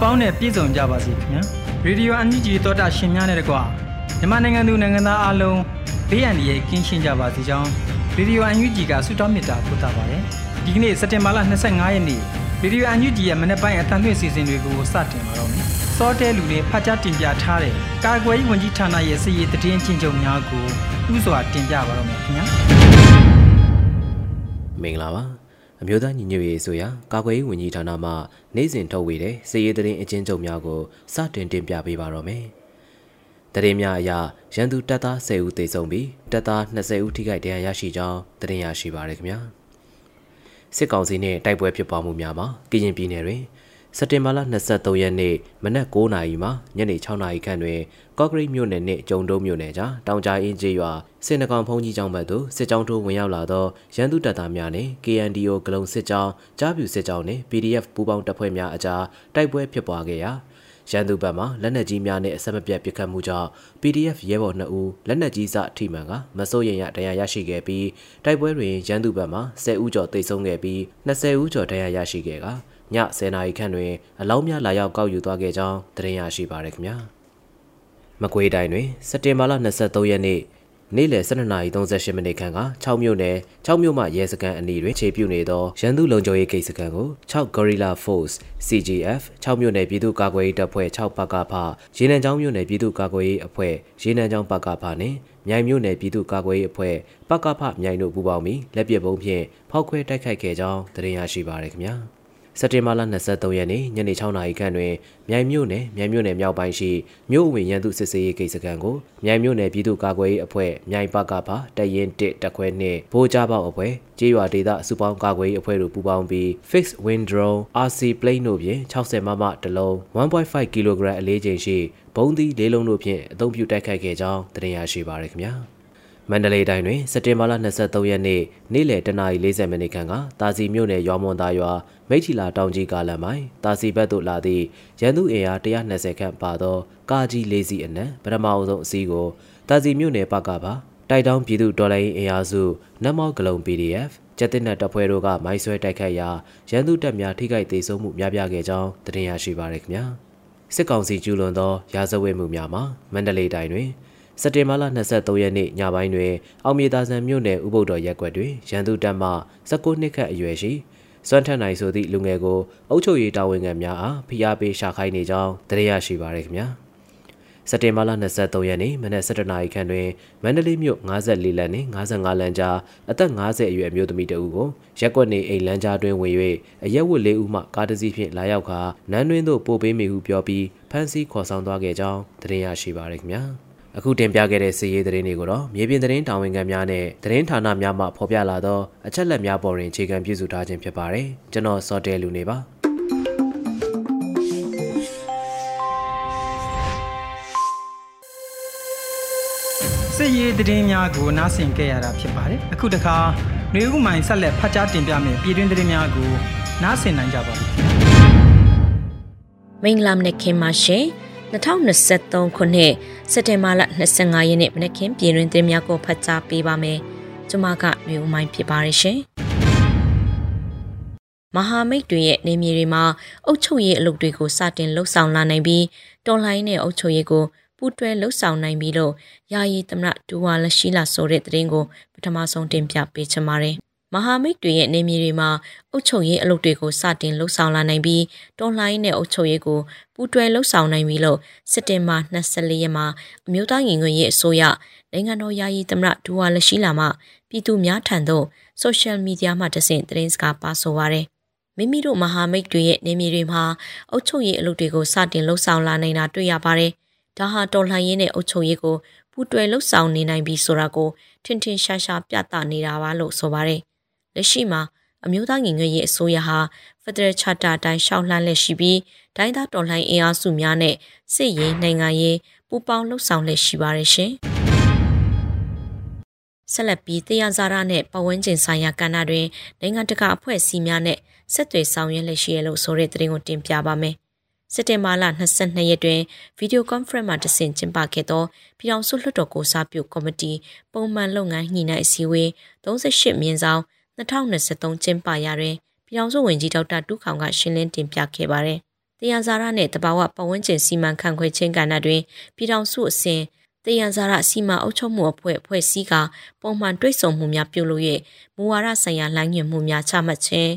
ပေါင်းနဲ့ပြည့်စုံကြပါစေခင်ဗျာရေဒီယိုအန်ဂျီတောတာရှင်များနဲ့တကွာမြန်မာနိုင်ငံသူနိုင်ငံသားအားလုံးဘေးအန္တရာယ်ကင်းရှင်းကြပါစေကြောင်းရေဒီယိုအန်ယူဂျီကဆုတောင်းမေတ္တာပို့သပါတယ်ဒီကနေ့စက်တင်ဘာလ25ရက်နေ့ရေဒီယိုအန်ယူဂျီရဲ့မနေ့ပိုင်းအသံလွှင့်စီစဉ်တွေကိုစတင်ပါတော့မယ်စောတဲလူတွေဖတ်ကြားတင်ပြထားတဲ့ကာကွယ်ရေးဝန်ကြီးဌာနရဲ့စီရေးတည်င်းချင်းချုပ်များကိုဥစွာတင်ပြပါတော့မယ်ခင်ဗျာမင်္ဂလာပါ အမျိုးသားညီညွတ်ရေးဆိုရာကာကွယ်ရေးဝန်ကြီးဌာနမှနိုင်စဉ်ထုတ်ဝေတဲ့စစ်ရေးသတင်းအကျဉ်းချုပ်များကိုစတင်တင်ပြပေးပါတော့မယ်။သတင်းများအရရန်သူတပ်သား10ဦးသေဆုံးပြီးတပ်သား20ဦးထိခိုက်ဒဏ်ရာရရှိကြောင်းသတင်းရရှိပါရခင်ဗျာ။စစ်ကောင်စီနဲ့တိုက်ပွဲဖြစ်ပွားမှုများမှာကရင်ပြည်နယ်တွင် စက်တင်ဘာလ23ရက်နေ့မနက်9:00နာရီမှညနေ6:00နာရီခန့်တွင်ကော့ကရိတ်မြို့နယ်နှင့်ကျုံတုံးမြို့နယ်ကြားတောင်ကြားအင်းကျေးရွာစစ်နကောင်ဖုံးကြီးကျောင်းဘက်သို့စစ်ကြောင်းထိုးဝင်ရောက်လာသောရန်သူတပ်သားများနှင့် KNDO ဂလုံစစ်ကြောင်းကြားပြူစစ်ကြောင်းနှင့် PDF ပူးပေါင်းတပ်ဖွဲ့များအကြားတိုက်ပွဲဖြစ်ပွားခဲ့ရာရန်သူဘက်မှလက်နက်ကြီးများနှင့်အဆက်မပြတ်ပစ်ခတ်မှုကြောင့် PDF ရဲဘော်2ဦးလက်နက်ကြီးစအထိမှန်ကမစိုးရင်ရဒဏ်ရာရရှိခဲ့ပြီးတိုက်ပွဲတွင်ရန်သူဘက်မှ10ဦးကျော်သေဆုံးခဲ့ပြီး20ဦးကျော်ဒဏ်ရာရရှိခဲ့ကာည 10နာရီခန့်တွင်အလောင်းများလာရောက်ကောက်ယူသွားခဲ့ကြောင်းသတင်းရရှိပါရခင်ဗျာမကွေးတိုင်းတွင်စက်တင်ဘာလ23ရက်နေ့နေ့လယ်12:38မိနစ်ခန့်က6မြို့နယ်6မြို့မှရဲစခန်းအနီးတွင်ခြေပြုတ်နေသောရန်သူလုံခြုံရေးဂိတ်စခန်းကို6 Gorilla Force CGF 6မြို့နယ်ပြည်သူ့ကာကွယ်ရေးတပ်ဖွဲ့6ပကဖရေနံချောင်းမြို့နယ်ပြည်သူ့ကာကွယ်ရေးအဖွဲ့ရေနံချောင်းပကဖနှင့်မြိုင်မြို့နယ်ပြည်သူ့ကာကွယ်ရေးအဖွဲ့ပကဖမြိုင်တို့ပူးပေါင်းပြီးလက်ပစ်ဗုံးဖြင့်ဖောက်ခွဲတိုက်ခိုက်ခဲ့ကြောင်းသတင်းရရှိပါရခင်ဗျာ။ စက်တင်ဘာလ23ရက်နေ့ညနေ6နာရီခန့်တွင်မြိုင်မြို့နယ်မြိုင်မြို့နယ်မြောက်ပိုင်းရှိမြို့ဝင်ရန်သူစစ်ဆေးရေးဂိတ်စခန်းကိုမြိုင်မြို့နယ်ပြည်သူ့ကာကွယ်ရေးအဖွဲ့မြိုင်ပကပါတရင်1တက်ခွဲနှင့်ဗိုလ်ကြပေါအဖွဲ့ကြေးရွာဒေသအစုပေါင်းကာကွယ်ရေးအဖွဲ့တို့ပူးပေါင်းပြီး Fixed Wind Drone RC Plane တို့ဖြင့်60မမတလုံး1.5 kg အလေးချိန်ရှိဘုံသီးလေးလုံးတို့ဖြင့်အသုံးပြုတိုက်ခိုက်ခဲ့ကြောင်းတင်ရရှိပါရခင်ဗျာ။ မန္တလေးတိုင်းတွင်စက်တင်ဘာလ23ရက်နေ့နေ့လယ်တနာရီ40မိနစ်ခန့်ကတာစီမြို့နယ်ရွာမွန်သားရွာမိထီလာတောင်ကြီးကားလမ်းပိုင်းတာစီဘက်သို့လာသည့်ရန်သူအင်အား120ခန့်ပါသောကားကြီး၄စီးအနက်ပထမအဆုံးအစီးကိုတာစီမြို့နယ်ပကပါတိုက်တောင်းပြည်သူဒေါ်လာအင်အားစုနမောက်ကလုံ PDF ကျက်တင်နက်တပ်ဖွဲ့တို့ကမိုင်းဆွဲတိုက်ခတ်ရာရန်သူတပ်များထိခိုက်ဒေဆုံးမှုများပြားခဲ့ကြောင်းတင်ရရှိပါရခင်ဗျာစစ်ကောင်စီကျူးလွန်သောရာဇဝတ်မှုများမှာမန္တလေးတိုင်းတွင် စက်တင်ဘာလ23ရက်နေ့ညပိုင်းတွင် အောင်မြေသာဆန်မြို့နယ်ဥပုဒ္တော်ရက်ကွက်တွင်ရန်သူတပ်မှ19နှစ်ခန့်အရွယ်ရှိစွမ်းထက်နိုင်ဆိုသည့်လူငယ်ကိုအုပ်ချုပ်ရေးတာဝန်ခံများအားဖိအားပေးရှာခိုင်းနေကြောင်းသတင်းရရှိပါရခင်ဗျာစက်တင်ဘာလ23ရက်နေ့မနက်7:00နာရီခန့်တွင်မန္တလေးမြို့54လမ်းနှင့်55လမ်းကြားအသက်50အရွယ်အမျိုးသမီးတဦးကိုရက်ကွက်နေအိမ်လမ်းကြားတွင်ဝင်၍အရက်ဝတ်လေးဦးမှကားတစ်စီးဖြင့်လာရောက်ကာနန်းတွင်သို့ပို့ပေးမိဟုပြောပြီးဖမ်းဆီးခေါ်ဆောင်သွားခဲ့ကြောင်းသတင်းရရှိပါရခင်ဗျာ။ အခုတင်ပြခဲ့တဲ့စီရေးသတင်းတွေကိုတော့မြေပြင်သတင်းတာဝန်ခံများနဲ့သတင်းဌာနများမှဖော်ပြလာသောအချက်လက်များပေါ်တွင်အခြေခံပြုစုထားခြင်းဖြစ်ပါတယ်ကျွန်တော်စောတဲလူနေပါ စစ်ရေးသတင်းများကိုနားဆင်ကြရတာဖြစ်ပါတယ်အခုတခါຫນွေဦးမိုင်ဆက်လက်ဖတ်ကြားတင်ပြမယ်ပြည်တွင်းသတင်းများကိုနားဆင်နိုင်ကြပါပြီမင်္ဂလာမနက်ခင်းပါရှင် 2023ခုနှစ်စက်တင်ဘာလ25ရက်နေ့မနက်ခင်းပြည်တွင်သတင်းများကိုဖတ်ကြားပေးပါမယ်။ကျွန်မကမျိုးမိုင်းဖြစ်ပါရရှင်။မဟာမိတ်တွေရဲ့နေမြေတွေမှာအုပ်ချုပ်ရေးအလုပ်တွေကိုစတင်လှုပ်ဆောင်လာနိုင်ပြီးတော်လိုင်းနဲ့အုပ်ချုပ်ရေးကိုပူးတွဲလှုပ်ဆောင်နိုင်ပြီးလို့ယာယီသမရဒူဝါလက်ရှိလာဆိုတဲ့သတင်းကိုပထမဆုံးတင်ပြပေးချင်ပါတယ် မဟာမိတ်တွေရဲ့နေမြေတွေမှာအုပ်ချုပ်ရေးအလုပ်တွေကိုစတင်လှုပ်ဆောင်လာနိုင်ပြီးတော်လှန်ရေးနဲ့အုပ်ချုပ်ရေးကိုပူးတွဲလှုပ်ဆောင်နိုင်ပြီလို့စက်တင်ဘာ24ရက်မှာအမျိုးသားညီညွတ်ရေးအစိုးရနိုင်ငံတော်ယာယီသမရဒူဝါလက်ရှိလာမှပြည်သူများထံသို့ဆိုရှယ်မီဒီယာမှာတဆင့်သတင်းစကားပါဆိုပါရယ်မိမိတို့မဟာမိတ်တွေရဲ့နေမြေတွေမှာအုပ်ချုပ်ရေးအလုပ်တွေကိုစတင်လှုပ်ဆောင်လာနိုင်တာတွေ့ရပါတယ်။ဒါဟာတော်လှန်ရေးနဲ့အုပ်ချုပ်ရေးကိုပူးတွဲလှုပ်ဆောင်နေနိုင်ပြီဆိုတာကိုထင်ထင်ရှားရှားပြသနေတာပါလို့ဆိုပါတယ်။ လက်ရှိမှာအမျိုးသားညီညွတ်ရေးအစိုးရဟာ Federal Charter အတိုင်းရှောက်လှမ်းလက်ရှိပြီးဒိုင်းသားတော်လှန်အင်အားစုများနဲ့စစ်ရေးနိုင်ငံရေးပူးပေါင်းလှုပ်ဆောင်လက်ရှိပါတယ်ရှင်။ဆက်လက်ပြီးတရားစာရနဲ့ပဝန်းကျင်ဆိုင်ရာကဏ္ဍတွင်နိုင်ငံတကာအဖွဲ့အစည်းများနဲ့ဆက်သွယ်ဆောင်ရွက်လက်ရှိရလို့ဆိုတဲ့သတင်းကိုတင်ပြပါမယ်။စက်တင်ဘာလ22ရက်တွင်ဗီဒီယိုကွန်ဖရင့်မှာတဆင့်ကျင်းပခဲ့သောပြည်ထောင်စုလွှတ်တော်ကိုစားပြုကော်မတီပုံမှန်လုပ်ငန်းညှိနှိုင်းအစည်းအဝေး38မြင်းဆောင်2023 ကျင်းပရာတွင်ပြည်ထောင်စုဝန်ကြီးဒေါက်တာတူးခေါင်ကရှင်းလင်းတင်ပြခဲ့ပါတယ်။တရားစာရနဲ့တဘာဝပတ်ဝန်းကျင်စီမံခန့်ခွဲခြင်းကဏ္ဍတွင်ပြည်ထောင်စုအစဉ်တယံဇာရစီမံအုပ်ချုပ်မှုအဖွဲ့အဖွဲ့စည်းကပုံမှန်တွိတ်ဆုံမှုများပြုလုပ်၍မူဝါဒဆိုင်ရာလမ်းညွှန်မှုများချမှတ်ခြင်း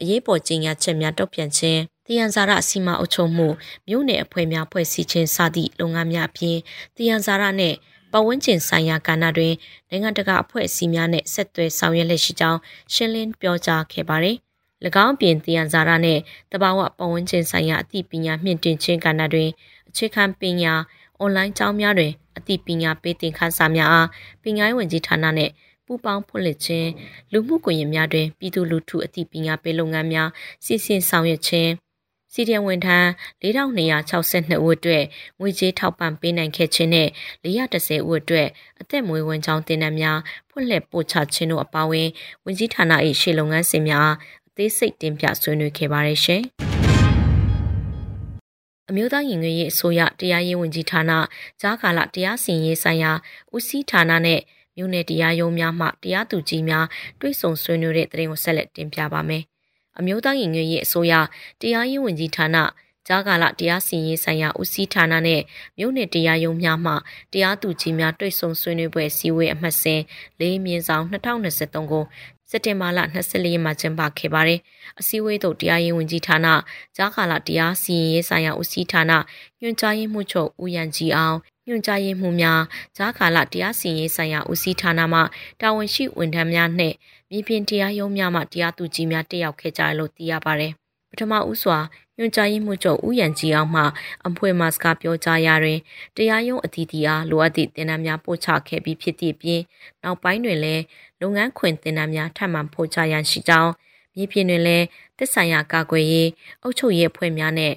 အရေးပေါ်ကြေညာချက်များတုံ့ပြန်ခြင်းတယံဇာရစီမံအုပ်ချုပ်မှုမြို့နယ်အဖွဲ့များဖွဲ့စည်းခြင်းစသည့်လုပ်ငန်းများအပြင်တယံဇာရနှင့် ပတ်ဝန်းကျင်ဆိုင်ရာကဏ္ဍတွင်နိုင်ငံတကာအဖွဲ့အစည်းများနဲ့ဆက်သွယ်ဆောင်ရွက်လက်ရှိကြောင်းရှင်းလင်းပြောကြားခဲ့ပါတယ်။၎င်းပြင်တယံဇာရနှင့်တဘာဝပတ်ဝန်းကျင်ဆိုင်ရာအသိပညာမြင့်တင်ခြင်းကဏ္ဍတွင်အခြေခံပညာအွန်လိုင်းကျောင်းများတွင်အသိပညာပေးသင်ခန်းစာများအားပညာရေးဝန်ကြီးဌာနနှင့်ပူးပေါင်းဖွင့်လှစ်ခြင်းလူမှုကွန်ရက်များတွင်ပြည်သူလူထုအသိပညာပေးလုပ်ငန်းများစီစဉ်ဆောင်ရွက်ခြင်း စီဒီယံဝန်ထမ်း4262ဦးအတွက်ငွေကြေးထောက်ပံ့ပေးနိုင်ခဲ့ခြင်းနဲ့430ဦးအတွက်အသက်မွေးဝမ်းကြောင်းတင်နန်းများဖွင့်လှစ်ပို့ချခြင်းတို့အပါအဝင်ဝန်ကြီးဌာန၏ရှေ့လုပ်ငန်းစဉ်များအသေးစိတ်တင်ပြဆွေးနွေးခဲ့ပါတယ်ရှင်။အမျိုးသားရင်ငွေရေးအစိုးရတရားရေးဝန်ကြီးဌာနကြားကာလတရားစီရင်ရေးဆိုင်ရာဦးစီးဌာနနဲ့မြို့နယ်တရားရုံးများမှတရားသူကြီးများတွဲဆုံဆွေးနွေးတဲ့သတင်းကိုဆက်လက်တင်ပြပါမယ်။ အမျိုးသားရင်ငွေရေးအစိုးရတရားရေးဝန်ကြီးဌာနကြားကာလတရားစီရင်ရေးဆိုင်ရာဦးစီးဌာနနဲ့မြို့နယ်တရားရုံးများမှတရားသူကြီးများတွဲဆုံဆွေးနွေးပွဲစည်းဝေးအမှတ်စဉ်၄မြင်းဆောင်2023ကိုစက်တင်ဘာလ24ရက်မှာကျင်းပခဲ့ပါတယ်။အစည်းအဝေးသို့တရားရေးဝန်ကြီးဌာနကြားကာလတရားစီရင်ရေးဆိုင်ရာဦးစီးဌာနညွှန်ကြားရေးမှူးချုပ်ဦးရန်ကြီးအောင်ညွှန်ကြားရေးမှူးများကြားကာလတရားစီရင်ရေးဆိုင်ရာဦးစီးဌာနမှတာဝန်ရှိဝန်ထမ်းများနှင့် မြေပြင်တရားရုံးများမှတရားသူကြီးများတက်ရောက်ခဲ့ကြတယ်လို့သိရပါတယ်။ပထမဦးစွာညွှန်ကြားရေးမှူးချုပ်ဦးရန်ကြီးအောင်မှအဖွဲမစကားပြောကြားရာတွင်တရားရုံးအသီးသီးအားလိုအပ်သည့်တင်ဒဏ်များပို့ချခဲ့ပြီးဖြစ်သည့်ပြင်နောက်ပိုင်းတွင်လည်းလုပ်ငန်းခွင်တင်ဒဏ်များထပ်မံပို့ချရန်ရှိကြောင်းမြေပြင်တွင်လည်းသက်ဆိုင်ရာကာကွယ်ရေးအုပ်ချုပ်ရေးအဖွဲ့များနဲ့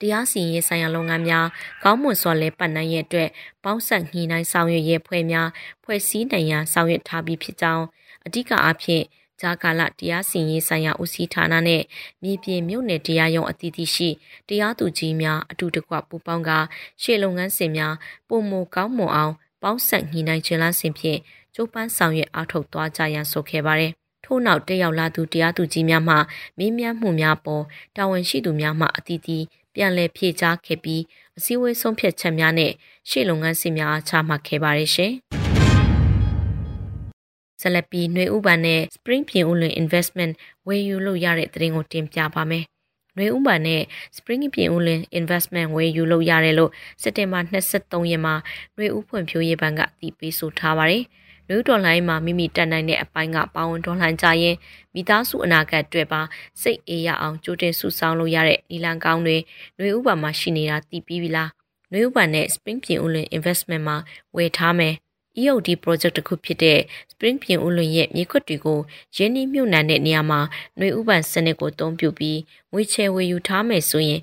တရားစီရင်ဆိုင်ရာလုပ်ငန်းများကောင်းမွန်စွာလဲပတ်နိုင်ရဲ့အတွက်ပေါင်းဆက်ညှိနှိုင်းဆောင်ရွက်ရေးဖွဲ့များဖွဲ့စည်းနိုင်ရန်ဆောင်ရွက်ထားပြီးဖြစ်ကြောင်း အဓိကအားဖြင့်ဂျာကာလတရားစီရင်ဆိုင်ရာဦးစီးဌာနနဲ့မြေပြင်မြို့နယ်တရားရုံးအသီးသီးရှိတရားသူကြီးများအတူတကွပူးပေါင်းကရှေ့လုပ်ငန်းစဉ်များပုံမကောင်းမွန်အောင်ပေါင်းဆက်ညှိနှိုင်းခြင်းလားစဉ်ဖြင့်ကျိုးပန်းဆောင်ရွက်အားထုတ်သွားကြရန်ဆိုခဲ့ပါတယ်။ထို့နောက်တက်ရောက်လာသူတရားသူကြီးများမှမေးမြန်းမှုများပေါ်တာဝန်ရှိသူများမှအသီးသီးပြန်လည်ဖြေကြားခဲ့ပြီးအစည်းအဝေးဆုံးဖြတ်ချက်များနဲ့ရှေ့လုပ်ငန်းစဉ်များအားချမှတ်ခဲ့ပါတယ်ရှင်။ ဆက်လက်ပြီးနှွေဥပန်နဲ့ Spring ပြင်ဦးလွင် Investment ဝယ်ယူလို့ရတဲ့သတင်းကိုတင်ပြပါမယ်။နှွေဥပန်နဲ့ Spring ပြင်ဦးလွင် Investment ဝယ်ယူလို့ရတယ်လို့စက်တင်ဘာ23ရက်မှာနှွေဥဖွံ့ဖြိုးရေးဘဏ်ကတည်ပြီးဆိုထားပါတယ်။နွေးဒေါ်လိုင်းမှာမိမိတက်နိုင်တဲ့အပိုင်းကပါဝင်ဒေါ်လိုင်းကြရင်မိသားစုအနာဂတ်အတွက်ပါစိတ်အေးရအောင်ကြိုတင်စုဆောင်းလို့ရတဲ့နီလန်ကောင်းတွေနွေဥပမာရှိနေတာတည်ပြီးပြီလားနွေဥပမာနဲ့ Spring ပြင်ဦးလွင် investment မှာဝယ်ထားမယ် EOD project တစ်ခုဖြစ်တဲ့ Spring ပြင်ဦးလွင်ရဲ့မြေခွက်တွေကိုရင်းနှီးမြှုပ်နှံတဲ့နေရာမှာຫນွေဥပံစနစ်ကိုအသုံးပြုပြီးငွေချေဝယ်ယူထားမယ်ဆိုရင်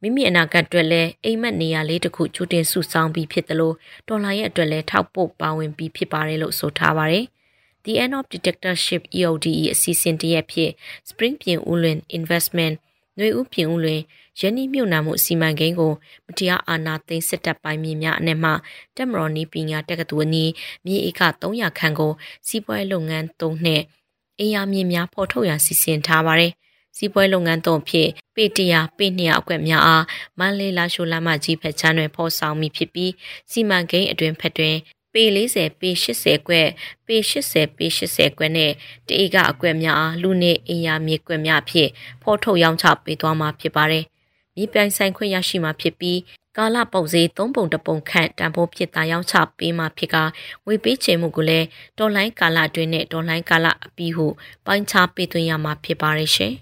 မိမိအနာဂတ်အတွက်လည်းအိမ်မက်နေရာလေးတစ်ခုချူတင်စုဆောင်းပြီးဖြစ်တယ်လို့ဒေါ်လာရဲ့အတွက်လည်းထောက်ပို့ပါဝင်ပြီးဖြစ်ပါတယ်လို့ဆိုထားပါတယ်။ The End of Dictatorship EOD အစီအစဉ်တရက်ဖြစ် Spring ပြင်ဦးလွင် Investment ຫນွေဥပြင်ဦးလွင် ရင်းနှီးမြှုပ်နှံမှုစီမံကိန်းကိုမတရားအာဏာသိမ်းစစ်တပ်ပိုင်းမြေများအနက်မှတက်မတော်နီးပညာတက္ကသိုလ်အနီးမြေဧက300ခန့်ကိုစီးပွားရေးလုပ်ငန်းသုံးနှင့်အေးရမြေများဖော်ထုတ်ရန်စီစဉ်ထားပါတယ်။စီးပွားရေးလုပ်ငန်းသုံးဖြစ်ပေတရာပေ200အကွက်များအားမန္တလေးလာရှိုလမ်းမကြီးဖက်ချမ်းတွင်ဖော်ဆောင်မိဖြစ်ပြီးစီမံကိန်းအတွင်ဖက်တွင်ပပေ40ပေ80ကွက်ပေ80ပေ80ကွက်နဲ့တအေကအကွက်များအားလူနေအင်ယာမြေကွက်များအဖြစ်ဖော်ထုတ်ရောင်းချပေးသွားမှာဖြစ်ပါတယ်။ မြေပြိုင်ဆိုင်ခွင့်ရရှိမှာဖြစ်ပြီးကာလပုံစံသုံးပုံတပုံခန့်တန်ဖိုးဖြစ်တာရောင်းချပေးမှာဖြစ်ကဝေပေးချေမှုကိုလည်းဒေါ်လိုင်းကာလအတွင်းနဲ့ဒေါ်လိုင်းကာလအပြီးဟုပိုင်းခြားပေးသွင်းရမှာဖြစ်ပါရဲ့ရှင်။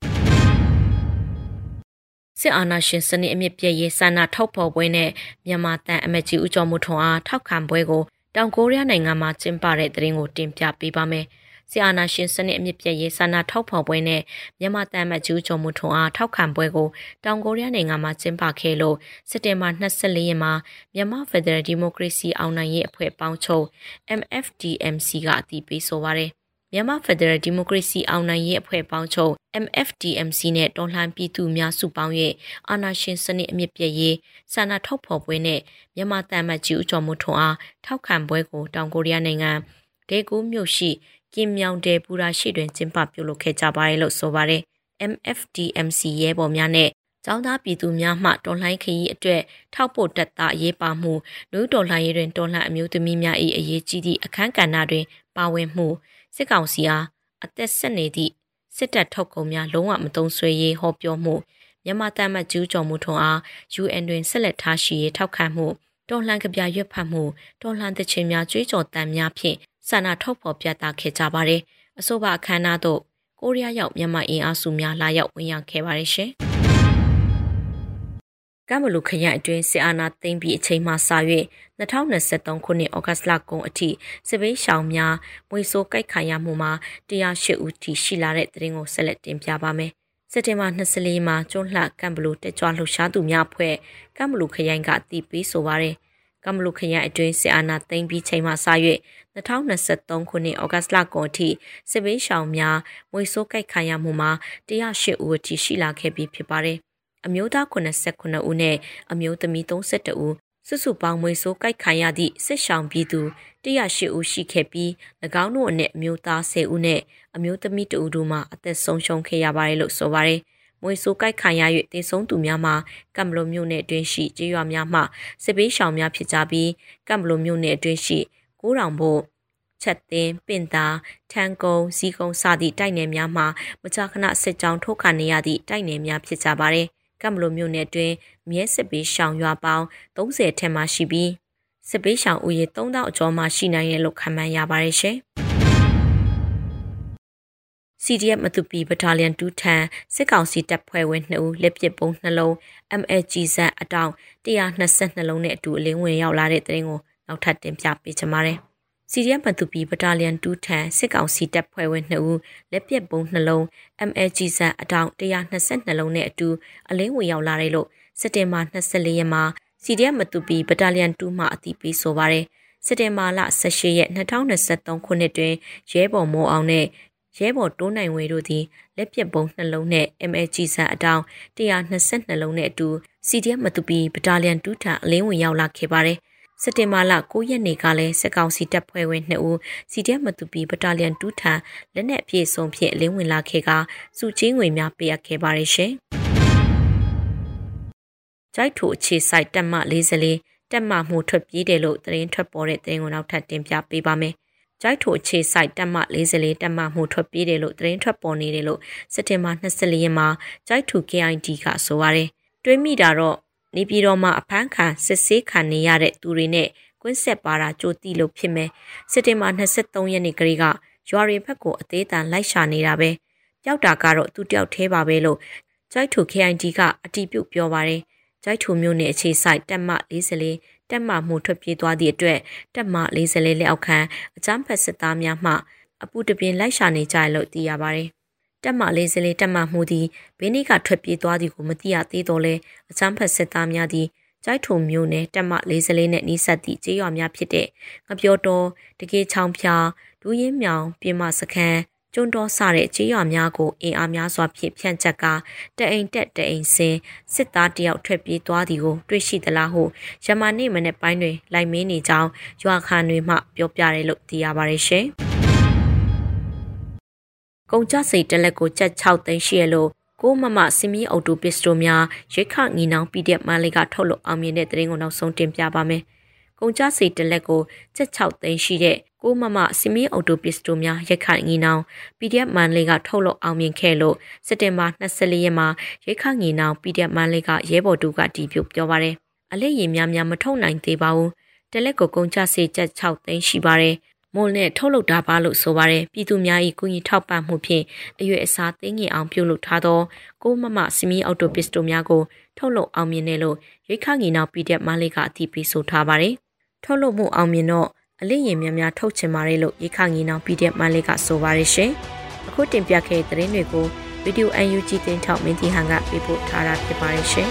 စစ်အာဏာရှင်စနစ်အမြင့်ပြည့်ရေးဆန္ဒထောက်ဖော်ပွဲနဲ့မြန်မာတန်အမတ်ကြီးဦးကျော်မှုထွန်းအားထောက်ခံပွဲကိုတောင်ကိုရီးယားနိုင်ငံမှာကျင်းပတဲ့သတင်းကိုတင်ပြပေးပါမယ်။ ဆီအာနာရှင်စနစ်အမြင့်ပြည့်ရေးဆန္ဒထောက်ဖော်ပွဲနဲ့မြန်မာတန်မတ်ကျူးကျော်မှုထွန်းအားထောက်ခံပွဲကိုတောင်ကိုရီးယားနိုင်ငံမှာကျင်းပခဲ့လို့စက်တင်ဘာ24ရက်မှာမြန်မာ Federal Democracy အောင်နိုင်ရေးအဖွဲ့ပေါင်းချုပ် MFDMC ကအတည်ပြုဆိုပါရယ်။မြန်မာဖက်ဒရယ်ဒီမိုကရေစီအောင်နိုင်ရေးအဖွဲ့ပေါင်းချုပ် MFDMC နဲ့တော်လှန်ပြည်သူများစုပေါင်းရဲ့အာဏာရှင်စနစ်အမြင့်ပြည့်ရေးဆန္ဒထုတ်ဖော်ပွဲနဲ့မြန်မာတန်မတ်ကြီးဦးကျော်မိုးထွန်းအားထောက်ခံပွဲကိုတောင်ကိုရီးယားနိုင်ငံဒေကူးမြို့ရှိ ကင်မြောင်တဲပူရာရှိတွင်ကျင်းပပြုလုပ်ခဲ့ကြပါတယ်လို့ဆိုပါတယ် MFDMC ရဲဘော်များနဲ့ကျောင်းသားပြည်သူများမှတော်လှန်ခရီးအတွက်ထောက်ပို့တက်တာအရေးပါမှုလူတော်လှန်ရေးတွင်တော်လှန်အမျိုးသမီးများ၏အရေးကြီးသည့်အခမ်းကဏ္ဍတွင် ပါဝင်မှုစစ်ကောင်စီအားအသက်ဆက်နေသည့်စစ်တပ်ထုတ်ကုန်များလုံးဝမသုံးဆွဲရေးဟောပြောမှုမြန်မာတမတ်ကျူးကျော်မှုထုံအား UN တွင်ဆက်လက်ထားရှိရေးထောက်ခံမှုတော်လှန်ကြပြရွက်ဖတ်မှုတော်လှန်တခြင်းများကြွေးကြော်တမ်းများဖြင့် ဆန္ဒထုတ်ဖော်ပြသခဲ့ကြပါတယ်။အဆိုပါအခမ်းအနားသို့ကိုရီးယားရောက်မြန်မာအင်အားစုများလာရောက်ဝင်ရောက်ခဲ့ပါတယ်ရှင်။ကမ္ဘလူခရိုင်အတွင်းစစ်အာဏာသိမ်းပြီးအချိန်မှစ၍2023ခုနှစ်ဩဂတ်လကုန်အထိစစ်ဘေးရှောင်များမွေဆိုးကြိုက်ခံရမှုမှာ108ဦးထိရှိလာတဲ့သတင်းကိုဆက်လက်တင်ပြပါမယ်။စက်တင်ဘာ24မှာကျွန်းလှကမ္ဘလူတက်ကြွလှုပ်ရှားသူများအဖွဲ့ကမ္ဘလူခရိုင်ကတည်ပြီးဆိုပါရယ် ကမ္ဘလူခရိုင်အတွင်းစစ်အာဏာသိမ်းပြီးချိန်မှစ၍2023ခုနှစ်ဩဂတ်လကုန်အထိစစ်ဘေးရှောင်များမွေဆိုးကြိုက်ခံရမှုမှာ108ဦးအထိရှိလာခဲ့ပြီးဖြစ်ပါတယ်။အမျိုးသား89ဦးနဲ့အမျိုးသမီး32ဦးစုစုပေါင်းမွေဆိုးကြိုက်ခံရသည့်စစ်ဆောင်ပြည်သူ108ဦးရှိခဲ့ပြီး၎င်းတို့အနက်အမျိုးသား10ဦးနဲ့အမျိုးသမီး2ဦးတို့မှအသက်ဆုံးရှုံးခဲ့ရပါတယ်လို့ဆိုပါတယ်။ မွေဆိုးကြိုက်ခံရ၍တေဆုံးသူများမှာကမ်ဘလိုမြို့နယ်အတွင်းရှိကျေးရွာများမှစစ်ပေးရှောင်များဖြစ်ကြပြီးကမ်ဘလိုမြို့နယ်အတွင်းရှိကိုးတောင်ဘို့ချက်သင်းပင်သာထန်ကုန်းစီကုန်းစသည့်တိုက်နယ်များမှာမကြာခဏစစ်ကြောင်းထုတ်ခံနေရသည့်တိုက်နယ်များဖြစ်ကြပါတယ်။ကမ်ဘလိုမြို့နယ်တွင်မြဲစစ်ပေးရှောင်ရွာပေါင်း30ထက်မှရှိပြီးစစ်ပေးရှောင်ဦးရေ3000အကျော်မှရှိနိုင်ရလို့ခန့်မှန်းရပါတယ်ရှင်။ CDF မတူပီဘတာလီယန်2ထန်စစ်ကောင်စီတပ်ဖွဲ့ဝင်2ဦးလက်ပစ်ပုံးနှလုံး MLG ဇက်အတောင်122လုံးနဲ့အတူအလင်းဝင်ရောက်လာတဲ့တဲ့ရင်ကိုနောက်ထပ်တင်ပြပေးချင်ပါတယ်။ CDM ဘသူပီဘတာလီယန်2ထန်စစ်ကောင်စီတပ်ဖွဲ့ဝင်2ဦးလက်ပစ်ပုံးနှလုံး MLG ဇန်အတောင်122လုံးနဲ့အတူအလင်းဝင်ရောက်လာတယ်လို့စက်တင်ဘာ24ရက်မှာ CDM ဘသူပီဘတာလီယန်2မှအသိပေးဆိုပါရယ်စက်တင်ဘာလ18ရက်2023ခုနှစ်တွင်ရဲဘော်မိုးအောင်နဲ့ ရဲဘော်တိုးနိုင်ဝေတို့သည်လက်ပစ်ပုံးနှလုံးနဲ့ MLG ဆန်အတောင်122လုံးနဲ့အတူ CDM မတူပီဘတာလီယန်2ထံအလင်းဝင်ရောက်လာခဲ့ပါတယ်။စက်တင်ဘာလ9ရက်နေ့ကလည်းစစ်ကောင်စီတပ်ဖွဲ့ဝင်2ဦးစီတက်မတူပီဘတာလီယန်2ထံလက်နက်အပြည့်စုံဖြင့်အလင်းဝင်လာခဲ့ကစုချင်းငွေများပေးအပ်ခဲ့ပါရရှင်။ကြိုက်ထိုအခြေဆိုင်တက်မ44တက်မမှုထွက်ပြေးတယ်လို့သတင်းထွက်ပေါ်တဲ့သတင်းကိုနောက်ထပ်တင်ပြပေးပါမယ်။ ကြိုက်ထိုအခြေဆိုင်တက်မ44တက်မမှုထွက်ပြေးတယ်လို့သတင်းထွက်ပေါ်နေတယ်လို့စက်တင်ဘာ24ရက်မှာကြိုက်ထို KID ကဆိုပါရယ်။တွေးမိတာတော့နေပြည်တော်မှာအဖမ်းခံစစ်ဆေးခံနေရတဲ့သူတွေနဲ့ကွင်းဆက်ပါတာကြိုတိလို့ဖြစ်မယ်စက်တင်ဘာ23ရက်နေ့ကလေးကရွာတွေဘက်ကိုအသေးတန်လိုက်ရှာနေတာပဲပျောက်တာကတော့သူတယောက်သေးပါပဲလို့ကြိုက်ထူ KID ကအတီးပြုတ်ပြောပါတယ်ကြိုက်ထူမျိုးနဲ့အခြေဆိုင်တက်မ44 တက်မမှုထွက်ပြေးသွားသည့်အတွက်တက်မ44လက်အောက်ခံအကြမ်းဖက်စစ်သားများမှအပူတပြင်းလိုက်ရှာနေကြရလို့သိရပါတယ်တက်မလေးစလေးတက်မမှုသည်ဘေးနိကထွက်ပြေးသွားသည်ကိုမသိရသေးတော့လဲအချမ်းဖက်စစ်သားများသည်ကြိုက်ထုံမျိုးနဲ့တက်မလေးစလေးနဲ့နီးစပ်သည့်ကျေးရွာများဖြစ်တဲ့ငပြောတော်တကေချောင်းဖျားဒူးရင်မြောင်ပြင်မစခန်း ကျွန်းတော်စတဲ့ကျေးရွာများကိုအင်အားများစွာဖြင့်ဖြန့်ချက်ကတအိမ်တက်တအိမ်စင်စစ်သားတယောက်ထွက်ပြေးသွားသည်ကိုတွေ့ရှိသလားဟုရမနေ့မနေ့ပိုင်းတွင်လိုက်မင်းနေကြောင်းရွာခန်တွေမှပြောပြတယ်လို့သိရပါတယ်ရှင်။ကုန်ကျစိတ်တလက်ကိုကျပ်6သိန်းရှိရလို့ကိုမမစင်မီအော်တိုပစ္စတိုများရိတ်ခငီနောင် PDF မလေးကထုတ်လို့အောင်မြင်တဲ့တရင်ကိုနောက်ဆုံးတင်ပြပါမယ်။ ကုကုန်ကျစရိတ်တစ်လက်ကို7.6သိန်းရှိတဲ့ကိုမမစီမီအော်တိုပစ္စတိုများရိုက်ခိုင်ငီနောင် PDF မန်လေးကထုတ်လုပ်အောင်မြင်ခဲ့လို့စက်တင်ဘာ24ရက်မှာရိုက်ခငီနောင် PDF မန်လေးကရဲဘော်တူကတီးပြပြောပါတယ်အလေးရင်များများမထုတ်နိုင်သေးပါဘူးတလက်ကိုကုန်ကျစရိတ်6သိန်းရှိပါတယ်မွန်နဲ့ထုတ်လုပ်တာပါလို့ဆိုပါတယ်ပြည်သူများ၏ကုညီထောက်ပံ့မှုဖြင့်အရွယ်အစားသိငင်အောင်ပြုလုပ်ထားသောကိုမမစီမီအော်တိုပစ္စတိုများကိုထုတ်လုပ်အောင်မြင်တယ်လို့ရိခငီနောက် PDF မလေးကအသိပေးဆိုထားပါတယ် ထုတ်လုပ်မှုအောင်မြင်တော့အလေးရင်များများထုတ်ချင်ပါတယ်လို့ရိခငီနောက် PDF မလေးကဆိုပါတယ်ရှင်အခုတင်ပြခဲ့တဲ့သတင်းတွေကိုဗီဒီယို UNG တင်ထောက်မင်းတီဟန်ကပေးပို့ထားတာဖြစ်ပါတယ်ရှင်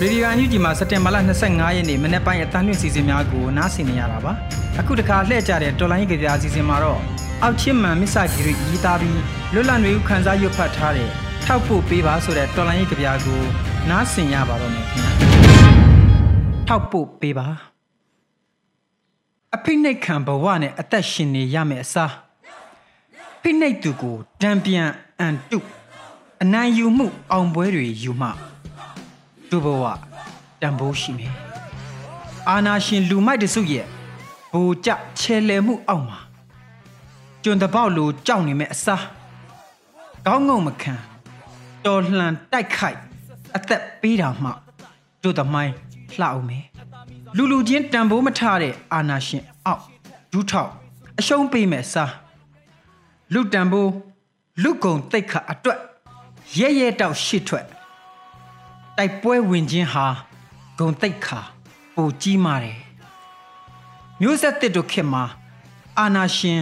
ရေဒီယိုအန်ယူဂျီမှာစက်တင်ဘာလ25ရက်နေ့မနေ့ပိုင်းအသံလွှင့်စီစဉ်များကိုနားဆင်နေရတာပါအခုတခါလှည့်ကြတဲ့တော်လိုင်းကြပြစီစဉ်မှာတော့ အောက်ချင်းမှန်မစ္ဆဂီရီရေးသားပြီးလွတ်လပ်နေဦးခန်းစားရွတ်ဖတ်ထားတဲ့ထောက်ဖို့ပေးပါဆိုတဲ့တော်လိုင်းကြပြကိုနားဆင်ရပါတော့မယ်ခင်ဗျာထောက်ဖို့ပေးပါအဖိနှိတ်ခံဘဝနဲ့အသက်ရှင်နေရမယ်အစားဖိနှိတ်သူကိုတံပြန်အန်တုအနိုင်ယူမှုအောင်ပွဲတွေယူမှသူ့ဘဝတန်ဖိုးရှိမယ်အာနာရှင်လူမိုက်တစုရဲ့ဘူကြချဲလဲမှုအောက်မှာ ကျွန်းတပေါက်လိုကြောက်နေမဲ့အစားကောင်းငုံမခံတော်လှန်တိုက်ခိုက်အသက်ပေးတာမှတို့သမိုင်းလှအောင်မယ်လူလူချင်းတန်ဖိုးမထတဲ့အာနာရှင်အောက်ဒူးထောက်အရှုံးပေးမဲ့စားလူတန်ဖိုးလူကုံတိတ်ခတ်အတွက်ရဲရဲတောက်ရှစ်ထွက်တိုက်ပွဲဝင်ခြင်းဟာဂုံတိတ်ခါပိုကြီးမာတယ်မျိုးဆက်တစ်တို့ခေတ်မှာအာနာရှင်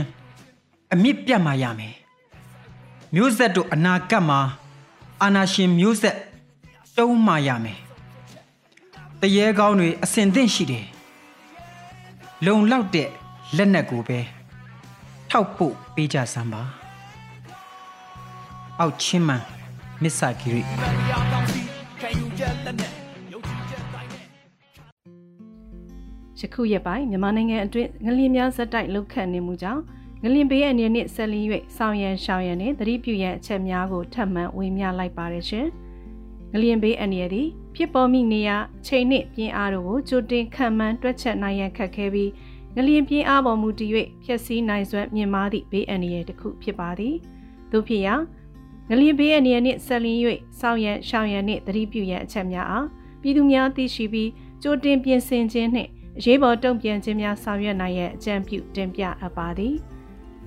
အမြင့်ပြတ်မှရမယ်မျိုးဆက်တို့အနာဂတ်မှာအာနာရှင်မျိုးဆက်တုံးမှရမယ်တရေကောင်းတွေအစင်သင့်ရှိတယ်လုံလောက်တဲ့လက်နက်ကိုပဲထောက်ဖို့ပေးကြစမ်းပါအောက်ချင်းမှန်မစ္ဆာဂီရီယခုရက်ပိုင်းမြန်မာနိုင်ငံအတွင်းငလျင်များဇက်တိုက်လှုပ်ခတ်နေမှုကြောင့် ငလျင်ဘေးအန္တရာယ်နှင့်ဆက်လင်း၍ဆောင်ရန်ရှောင်ရန်နှင့်သတိပြုရန်အချက်များကိုထပ်မံဝေမျှလိုက်ပါတယ်ရှင်။ငလျင်ဘေးအန္တရာယ်သည်ဖြစ်ပေါ်မိနေရာအချိန်နှင့်ပြင်းအားတို့ကိုကြိုတင်ခံမှန်းတွက်ချက်နိုင်ရန်ခက်ခဲပြီးငလျင်ပြင်းအားပေါ်မူတည်၍ဖျက်ဆီးနိုင်စွမ်းမြင့်မားသည့်ဘေးအန္တရာယ်တစ်ခုဖြစ်ပါသည်။သို့ဖြစ်ရာငလျင်ဘေးအန္တရာယ်နှင့်ဆက်လင်း၍ဆောင်ရန်ရှောင်ရန်နှင့်သတိပြုရန်အချက်များအားပြည်သူများသိရှိပြီးကြိုတင်ပြင်ဆင်ခြင်းနှင့်အရေးပေါ်တုံ့ပြန်ခြင်းများဆောင်ရွက်နိုင်ရဲ့အကြံပြုတင်ပြအပ်ပါသည်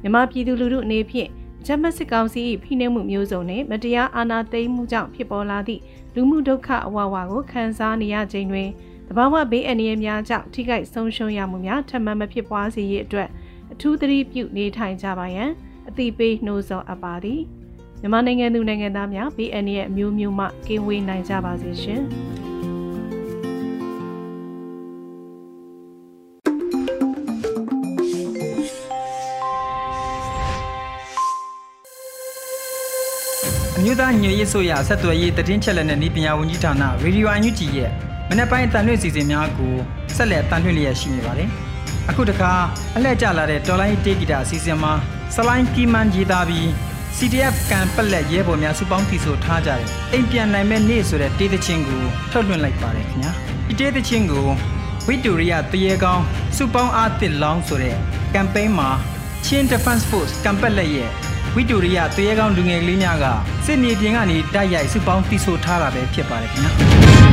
မြမပြည်သူလူထုအနေဖြင့်ဂျမတ်စစ်ကောင်စီ၏ဖိနှိပ်မှုမျိုးစုံနှင့်မတရားအာဏာသိမ်းမှုကြောင့်ဖြစ်ပေါ်လာသည့်လူမှုဒုက္ခအဝဝကိုခံစားနေရခြင်းတွင်တဘာဝဘေးအန္တရာယ်များကြောင့်ထိခိုက်ဆုံးရှုံးရမှုများထပ်မံမဖြစ်ပွားစေရအတွက်အထူးသတိပြုနေထိုင်ကြပါရန်အသိပေးနှိုးဆော်အပ်ပါသည်မြန်မာနိုင်ငံသူနိုင်ငံသားများဘေးအန္တရာယ်အမျိုးမျိုးမှကင်းဝေးနိုင်ကြပါစေရှင်။ မျိုးသားညွေရေးဆိုရဆက်သွယ်ရေးတည်င်းချက်လက်နဲ့ဤပညာဝန်ကြီးဌာနရေဒီယိုအန်ယူဂျီရဲ့မနေ့ပိုင်းအတန်လွှင့်စီစဉ်များကိုဆက်လက်တန်လွှင့်လျက်ရှိနေပါတယ်။အခုတခါအလှည့်ကျလာတဲ့တော်လိုင်းတေးဂီတာအစီအစဉ်မှာစလိုင်းကီမန်ရေးသားပြီး CDF ကန်ပက်လက်ရဲဘော်များစုပေါင်းတီဆိုထားကြတယ်။အိမ်ပြန်နိုင်မဲ့နေ့ဆိုတဲ့တေးသချင်းကိုထုတ်လွှင့်လိုက်ပါတယ်ခင်ဗျာ။ဒီတေးသချင်းကိုဝီတိုရီယာတရေကောင်းစုပေါင်းအားတစ်လောင်းဆိုတဲ့ကမ်ပိန်းမှာ Chin Defense Force ကမ်ပက်လက်ရဲ့ ဝီတိုရီယာတရေကောင်းလူငယ်ကလေးများကစစ်မြေပြင်ကနေတိုက်ရိုက်စုပေါင်းတီဆိုထားတာပဲဖြစ်ပါတယ်ခင်ဗျာ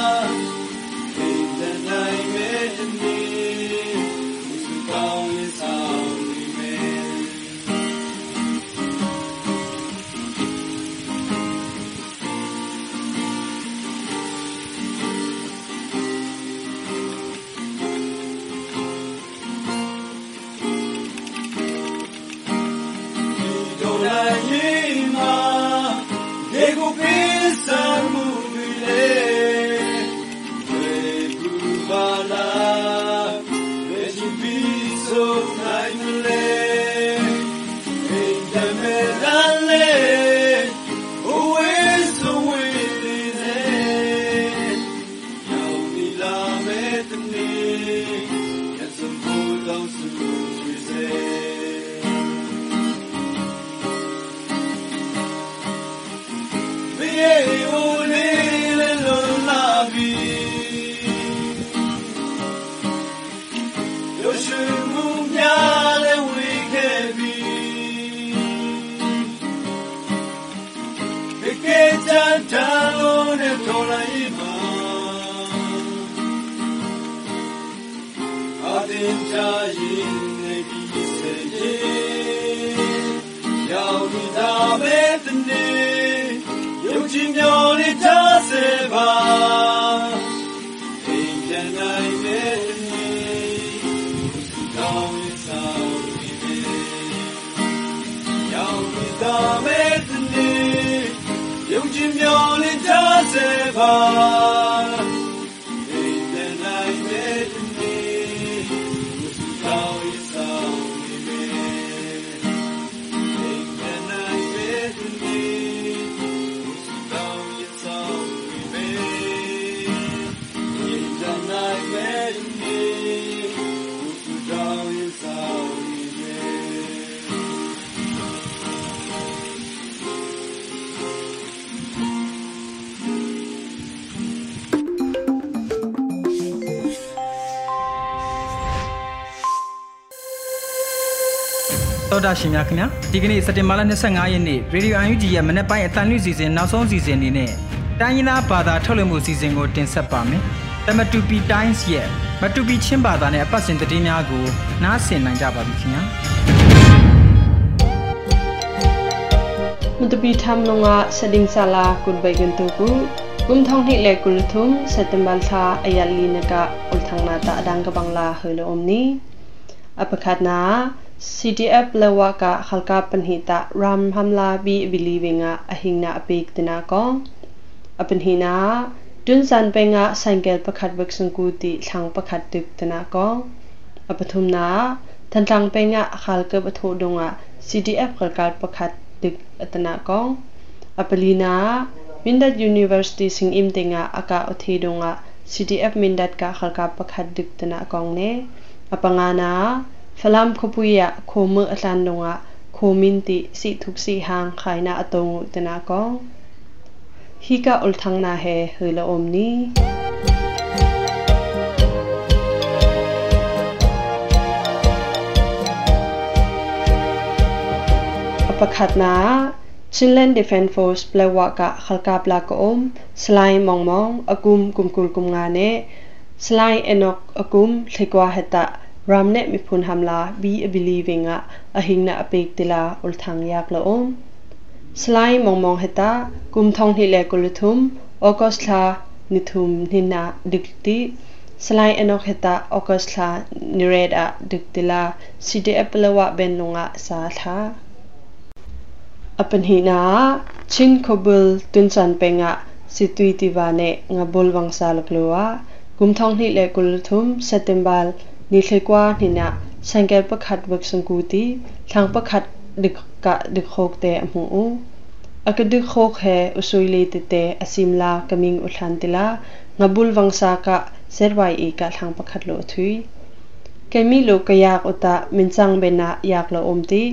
တင် တနေ့ယုံကြည်မျှော်လင့်ထားစေပါတော်တာရှင်များခင်ဗျာဒီကနေ့စက်တင်ဘာလ25ရက်နေ့ရေဒီယိုအန်ယူဂျီရဲ့မနေ့ပိုင်းအတန်လွင့်စီစဉ်နောက်ဆုံးစီစဉ်နေနဲ့တိုင်းရင်းသားဘာသာထုတ်လွှင့်မှုစီစဉ်ကိုတင်ဆက်ပါမယ်။တမတူပီတိုင်းစ်ရဲ့မတူပီချင်းဘာသာနဲ့အပတ်စဉ်သတင်းများကိုနားဆင်နိုင်ကြပါပြီခင်ဗျာ။မတူပီထမ်လုံငါစဒင်းဆာလာကုဘိုင်ဂန်တူကူกุมทองหิเลกุลทุมเซตมบัลทาอายลีนกะอุลทังนาตาดังกบังลาเฮโลอมนีอปคัดนา CDF lawaka khalka panhita ram hamla bi bilivinga ahingna apik tina ko apanhina tun san penga cycle pakhat bak sangkuti thlang pakhat tuk tina ko apathumna thantlang penga khalka batho donga CDF khalka pakhat tuk atana ko apalina mindat university sing im tenga aka othi donga CDF mindat ka khalka pakhat dik tana kong ne apangana ဖလမ်ခပူယခိုမအလန်လုံငါခိုမင်တိစီထုကစီဟางခိုင်နာအတုံတနာကောဟီကာအုလ်ထန်းနာဟေဟေလအုံနီအပခတ်နာ Chinland Defense Force plewa ka khalka pla ko om slai mong mong akum kum kul kum nga ne slai enok akum thikwa heta ramne mi phun hamla bi abili wenga ahingna apek tila ulthang yak la om slai mong mong heta kum thong hi le kuluthum august la nithum hinna dikti slai enok heta august la nireda diktila cdf lawa ben lunga sa tha apan hina chin khobul tunchan penga situi tiwane nga bolwang sa laklowa kumthong hi le kuluthum ni thlekwa nina sangal pakhat wak sangkuti thlang pakhat dik ka dik khok te amu u akadik khok he usui le te te asimla kaming uthan tila ngabul wangsa ka serwai e ka thlang pakhat lo thui kemi lo kayak uta minchang bena yak lo omti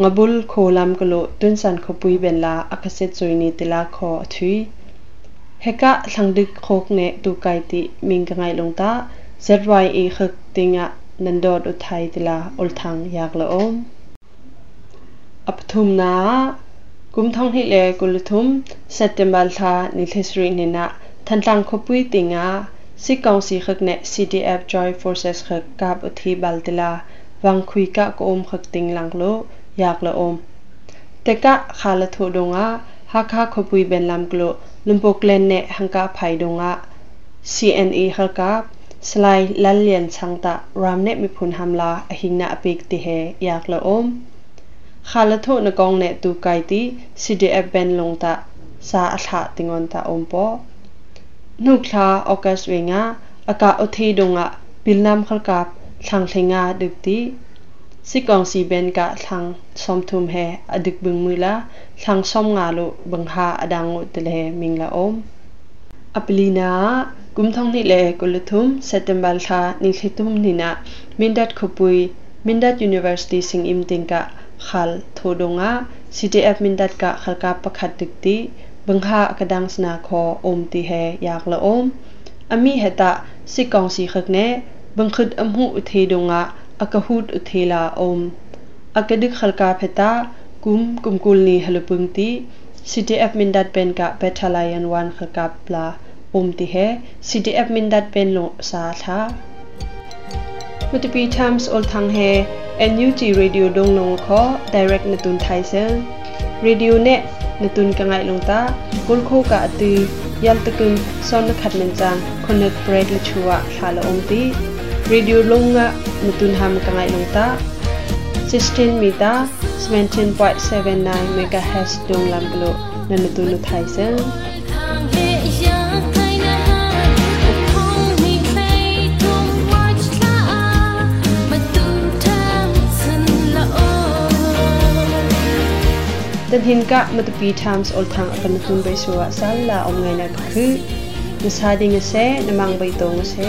ngabul kholam ka lo tunsan khopui ben la akaset soini tila kho thui heka thlang dik khok ne tu kai ti ming ka ngai long ta คกแฮอุสุยเลตเตอสิมลากมิงอุทันติลางบุลวังสากะเซรไวอีกะทางประคัดโลทุย kemi lo kayak uta minchang bena yak lo omti ngabul kholam kalo tunsan khopui ben la akaset choini tila kho thui heka thlangdik khok ne tu kai ti ming ka ngai longta zye khak tinga nandot uthai tila ulthang yak lo om apthum na kum thong hi le kuluthum september tha ni thesri ni na thantlang khopui tinga si kaung si khak ne cdf joy forces khak kap uthi baltila wang khui ka ko om khak ting lang lo yak lo om teka khala tho donga ha kha khopui ben lam klo lumpok len ne hangka phai donga cne halka slai lal lian changta ramne mi phun hamla ahingna apik ti he yak lo om khala tho na kong ne tu kai ti cdf ben longta sa atha tingon ta om po nuk thla okas wenga aka othi donga pilnam khalkap thlang thlenga dukti sikong si ben ka thlang som thum he adik bung mula thlang som nga lo bangha adangu tele mingla om apilina กุมทองนี่แลกุลทุมเซตัมบัลทานิคิตุมนินะมินดัดขปุยมินดัดยูนิเวอร์ซิตี้สิงอิมติงกะขัลโทดงะ CDF มินดัดกะขัลกาปะขัดดึกติบังหากระดังสนาคออมติเฮยากละอมอามีเฮตะสิกองสีขึกเนบังคึดอมหูอุเทดงะอักหูดอุเทลาอมอักดึกขัลกาเพตากุมกุมกุลนีฮลปุงติ CDF มินดัดเป็นกะเปทลายันวันขัลกาปลา om ti he ctf mindat pen lo sa tha mutipi times ol thang he NUG radio dong nong kho direct natun thai sen radio ne natun ka ngai long ta kul kho ka ati yal takun son khat men chang connect break la chuwa thala om ti radio long nga natun ham ka ngai long ta 16 mita 17.79 megahertz dong lam klo na natun thai sen tan hin ka matupi times ol thang akan hun bai suwa sal la om ngai na khu nasa ding se namang bai tong se